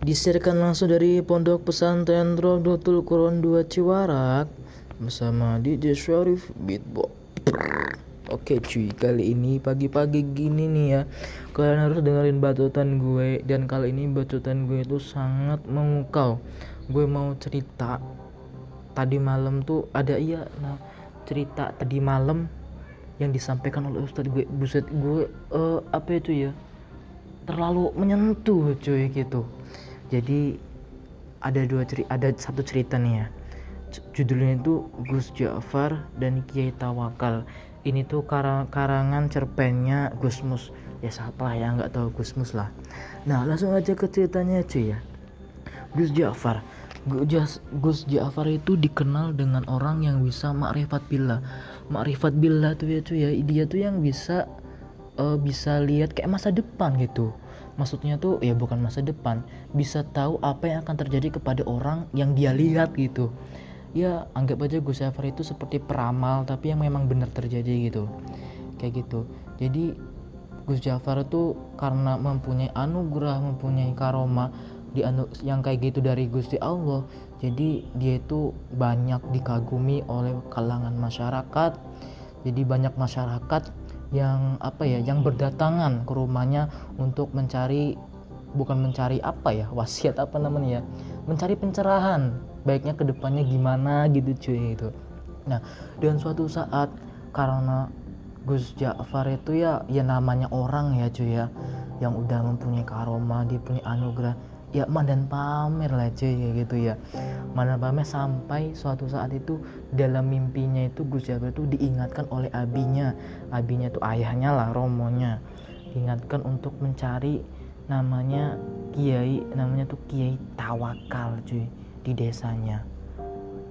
Disiarkan langsung dari Pondok Pesantren Rodotul Quran 2 Ciwarak bersama DJ Syarif Beatbox. Oke cuy, kali ini pagi-pagi gini nih ya. Kalian harus dengerin batutan gue Dan kali ini batutan gue itu sangat memukau. Gue mau cerita. Tadi malam tuh ada iya Nah cerita tadi malam Yang disampaikan oleh Ustadz gue. Buset gue uh, apa itu ya? Terlalu menyentuh cuy gitu jadi ada dua cerita ada satu cerita nih ya. Judulnya itu Gus Ja'far dan Kiai Tawakal. Ini tuh karang karangan cerpennya Gusmus ya siapa ya? Nggak tahu Gusmus lah. Nah langsung aja ke ceritanya cuy ya. Gus Ja'far. Gus Ja'far itu dikenal dengan orang yang bisa makrifat billah. Makrifat billah tuh ya cuy ya. Dia tuh yang bisa uh, bisa lihat kayak masa depan gitu maksudnya tuh ya bukan masa depan. Bisa tahu apa yang akan terjadi kepada orang yang dia lihat gitu. Ya anggap aja Gus Jafar itu seperti peramal tapi yang memang benar terjadi gitu. Kayak gitu. Jadi Gus Jafar itu karena mempunyai anugerah mempunyai karoma di anu yang kayak gitu dari Gusti Allah jadi dia itu banyak dikagumi oleh kalangan masyarakat. Jadi banyak masyarakat yang apa ya yang berdatangan ke rumahnya untuk mencari bukan mencari apa ya wasiat apa namanya ya mencari pencerahan baiknya ke depannya gimana gitu cuy itu nah dan suatu saat karena Gus Ja'far itu ya ya namanya orang ya cuy ya yang udah mempunyai karoma dia punya anugerah ya mandan pamer lah cuy kayak gitu ya. Mandan pamer sampai suatu saat itu dalam mimpinya itu Gus Jabir itu diingatkan oleh abinya. Abinya itu ayahnya lah romonya. Diingatkan untuk mencari namanya kiai namanya tuh kiai tawakal cuy di desanya.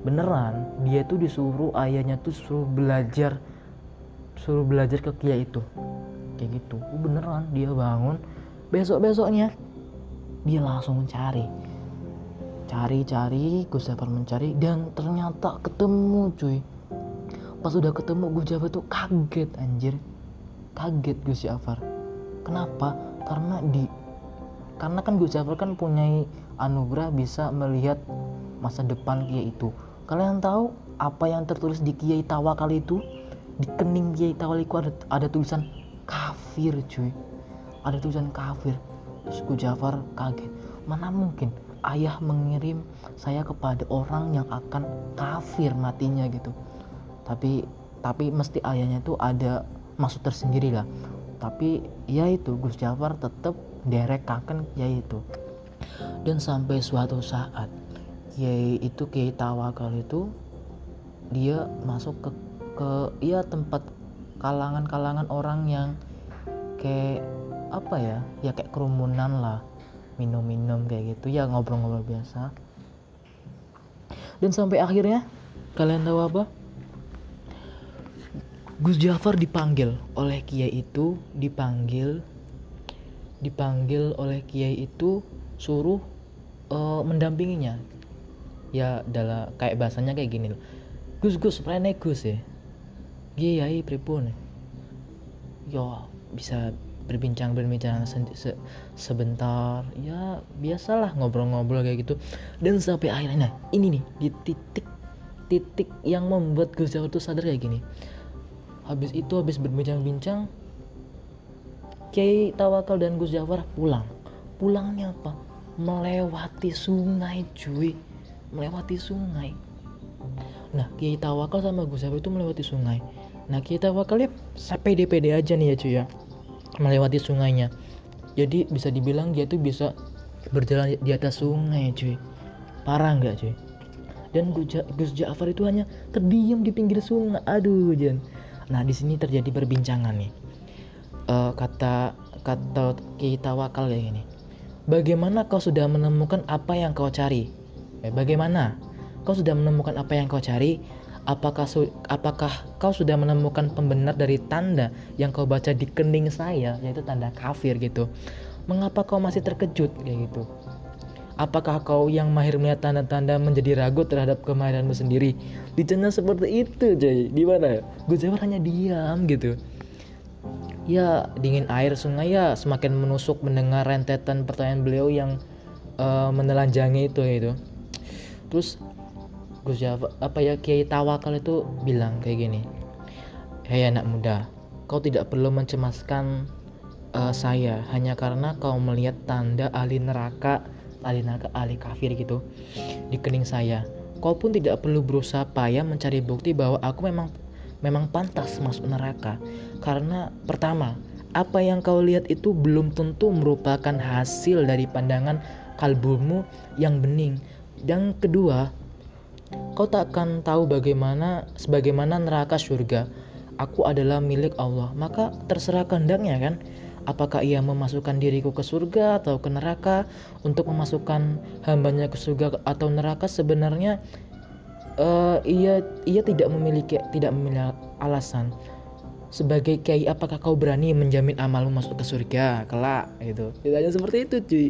Beneran dia tuh disuruh ayahnya tuh suruh belajar suruh belajar ke kiai itu. Kayak gitu. Beneran dia bangun. Besok besoknya dia langsung mencari. Cari-cari Gus Jafar mencari dan ternyata ketemu cuy. Pas udah ketemu Gus Jafar tuh kaget anjir. Kaget Gus Jafar. Kenapa? Karena di karena kan Gus Jafar kan punya anugerah bisa melihat masa depan Kiai itu. Kalian tahu apa yang tertulis di Kiai Tawakal itu? Di kening Kiai Tawakal itu ada, ada tulisan kafir cuy. Ada tulisan kafir suku Jafar kaget. Mana mungkin ayah mengirim saya kepada orang yang akan kafir matinya gitu. Tapi tapi mesti ayahnya itu ada maksud tersendiri lah. Tapi ya itu Gus Jafar tetap derek kaken ya itu. Dan sampai suatu saat Kiai itu Kiai Tawakal itu dia masuk ke ke ya tempat kalangan-kalangan orang yang kayak apa ya ya kayak kerumunan lah minum-minum kayak gitu ya ngobrol-ngobrol biasa. Dan sampai akhirnya kalian tahu apa? Gus Jafar dipanggil oleh Kiai itu dipanggil dipanggil oleh Kiai itu suruh uh, mendampinginya. Ya dalam kayak bahasanya kayak gini loh. Gus Gus prene Gus ya. Kiai pripun? Ya bisa berbincang berbincang se se sebentar. Ya biasalah ngobrol-ngobrol kayak gitu. Dan sampai akhirnya nah ini nih di titik titik yang membuat Gus Jafar tuh sadar kayak gini. Habis itu habis berbincang-bincang Kiai Tawakal dan Gus Jafar pulang. Pulangnya apa? Melewati sungai cuy. Melewati sungai. Nah Kiai Tawakal sama Gus Jafar itu melewati sungai. Nah Kiai Tawakal ya pede-pede aja nih ya cuy ya melewati sungainya. Jadi bisa dibilang dia tuh bisa berjalan di atas sungai cuy. Parah nggak cuy? Dan Gus Ja'far itu hanya terdiam di pinggir sungai. Aduh Jan nah di sini terjadi perbincangan nih. Uh, kata kata kita wakal kayak gini. Bagaimana kau sudah menemukan apa yang kau cari? Eh, bagaimana? Kau sudah menemukan apa yang kau cari apakah apakah kau sudah menemukan pembenar dari tanda yang kau baca di kening saya yaitu tanda kafir gitu? Mengapa kau masih terkejut kayak gitu? Apakah kau yang mahir melihat tanda-tanda menjadi ragu terhadap kemahiranmu sendiri? Dicenah seperti itu jadi gimana gue jawab hanya diam gitu. Ya dingin air sungai ya semakin menusuk mendengar rentetan pertanyaan beliau yang uh, menelanjangi itu gitu. Terus Gus Jafar apa ya Kiai Tawakal itu bilang kayak gini Hei anak muda kau tidak perlu mencemaskan uh, saya hanya karena kau melihat tanda ahli neraka ahli neraka ahli kafir gitu di kening saya. Kau pun tidak perlu berusaha payah mencari bukti bahwa aku memang memang pantas masuk neraka. Karena pertama apa yang kau lihat itu belum tentu merupakan hasil dari pandangan kalbumu yang bening. Dan kedua kau tak akan tahu bagaimana sebagaimana neraka surga? Aku adalah milik Allah. Maka terserah kehendaknya kan? Apakah ia memasukkan diriku ke surga atau ke neraka? Untuk memasukkan hambanya ke surga atau neraka sebenarnya uh, ia ia tidak memiliki tidak memiliki alasan sebagai kiai apakah kau berani menjamin amalmu masuk ke surga kelak? Gitu. Hanya seperti itu cuy.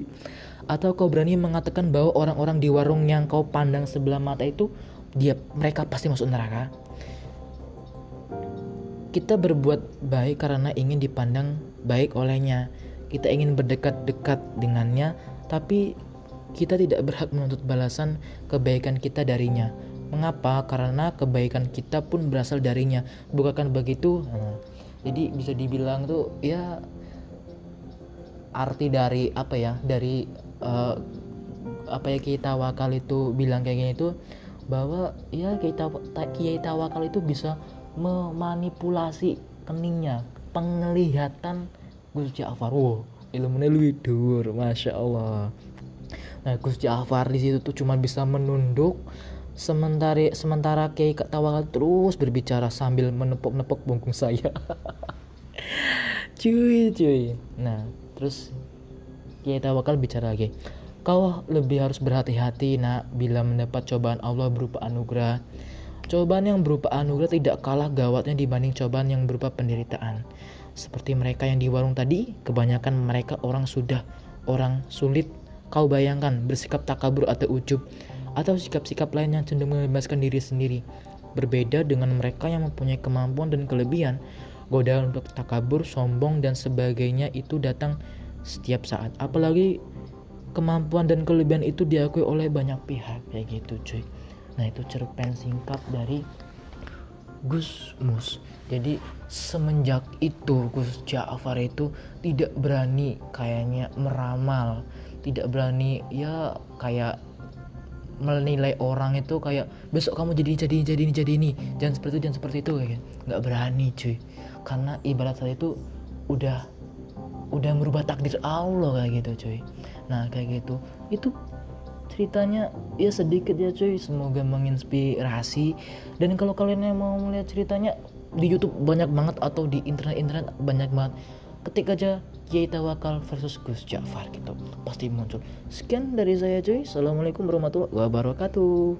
Atau kau berani mengatakan bahwa orang-orang di warung yang kau pandang sebelah mata itu dia mereka pasti masuk neraka? Kita berbuat baik karena ingin dipandang baik olehnya. Kita ingin berdekat-dekat dengannya tapi kita tidak berhak menuntut balasan kebaikan kita darinya Mengapa? Karena kebaikan kita pun berasal darinya. Bukan begitu? Nah, jadi bisa dibilang tuh ya arti dari apa ya? Dari uh, apa ya kita wakal itu bilang kayak gini itu bahwa ya kita kiai tawakal itu bisa memanipulasi keningnya penglihatan Gus Ja'far wow ilmunya lebih dur masya Allah nah Gus Ja'far di situ tuh cuma bisa menunduk Sementara sementara Kiai Tawakal terus berbicara sambil menepuk-nepuk punggung saya. cuy, cuy. Nah, terus Kiai Tawakal bicara lagi. Kau lebih harus berhati-hati nak bila mendapat cobaan Allah berupa anugerah. Cobaan yang berupa anugerah tidak kalah gawatnya dibanding cobaan yang berupa penderitaan. Seperti mereka yang di warung tadi, kebanyakan mereka orang sudah orang sulit. Kau bayangkan bersikap takabur atau ujub atau sikap-sikap lain yang cenderung membebaskan diri sendiri. Berbeda dengan mereka yang mempunyai kemampuan dan kelebihan, godaan untuk takabur, sombong, dan sebagainya itu datang setiap saat. Apalagi kemampuan dan kelebihan itu diakui oleh banyak pihak kayak gitu cuy. Nah itu cerpen singkat dari Gus Mus. Jadi semenjak itu Gus Ja'far itu tidak berani kayaknya meramal, tidak berani ya kayak menilai orang itu kayak besok kamu jadi jadi jadi ini jadi ini. Jangan seperti itu jangan seperti itu kayak gitu. nggak berani cuy. Karena ibarat saya itu udah udah merubah takdir Allah kayak gitu cuy. Nah kayak gitu. Itu ceritanya ya sedikit ya cuy. Semoga menginspirasi. Dan kalau kalian yang mau melihat ceritanya di YouTube banyak banget atau di internet-internet banyak banget ketik aja Kiai Tawakal versus Gus Ja'far gitu. Pasti muncul. Sekian dari saya cuy. Assalamualaikum warahmatullahi wabarakatuh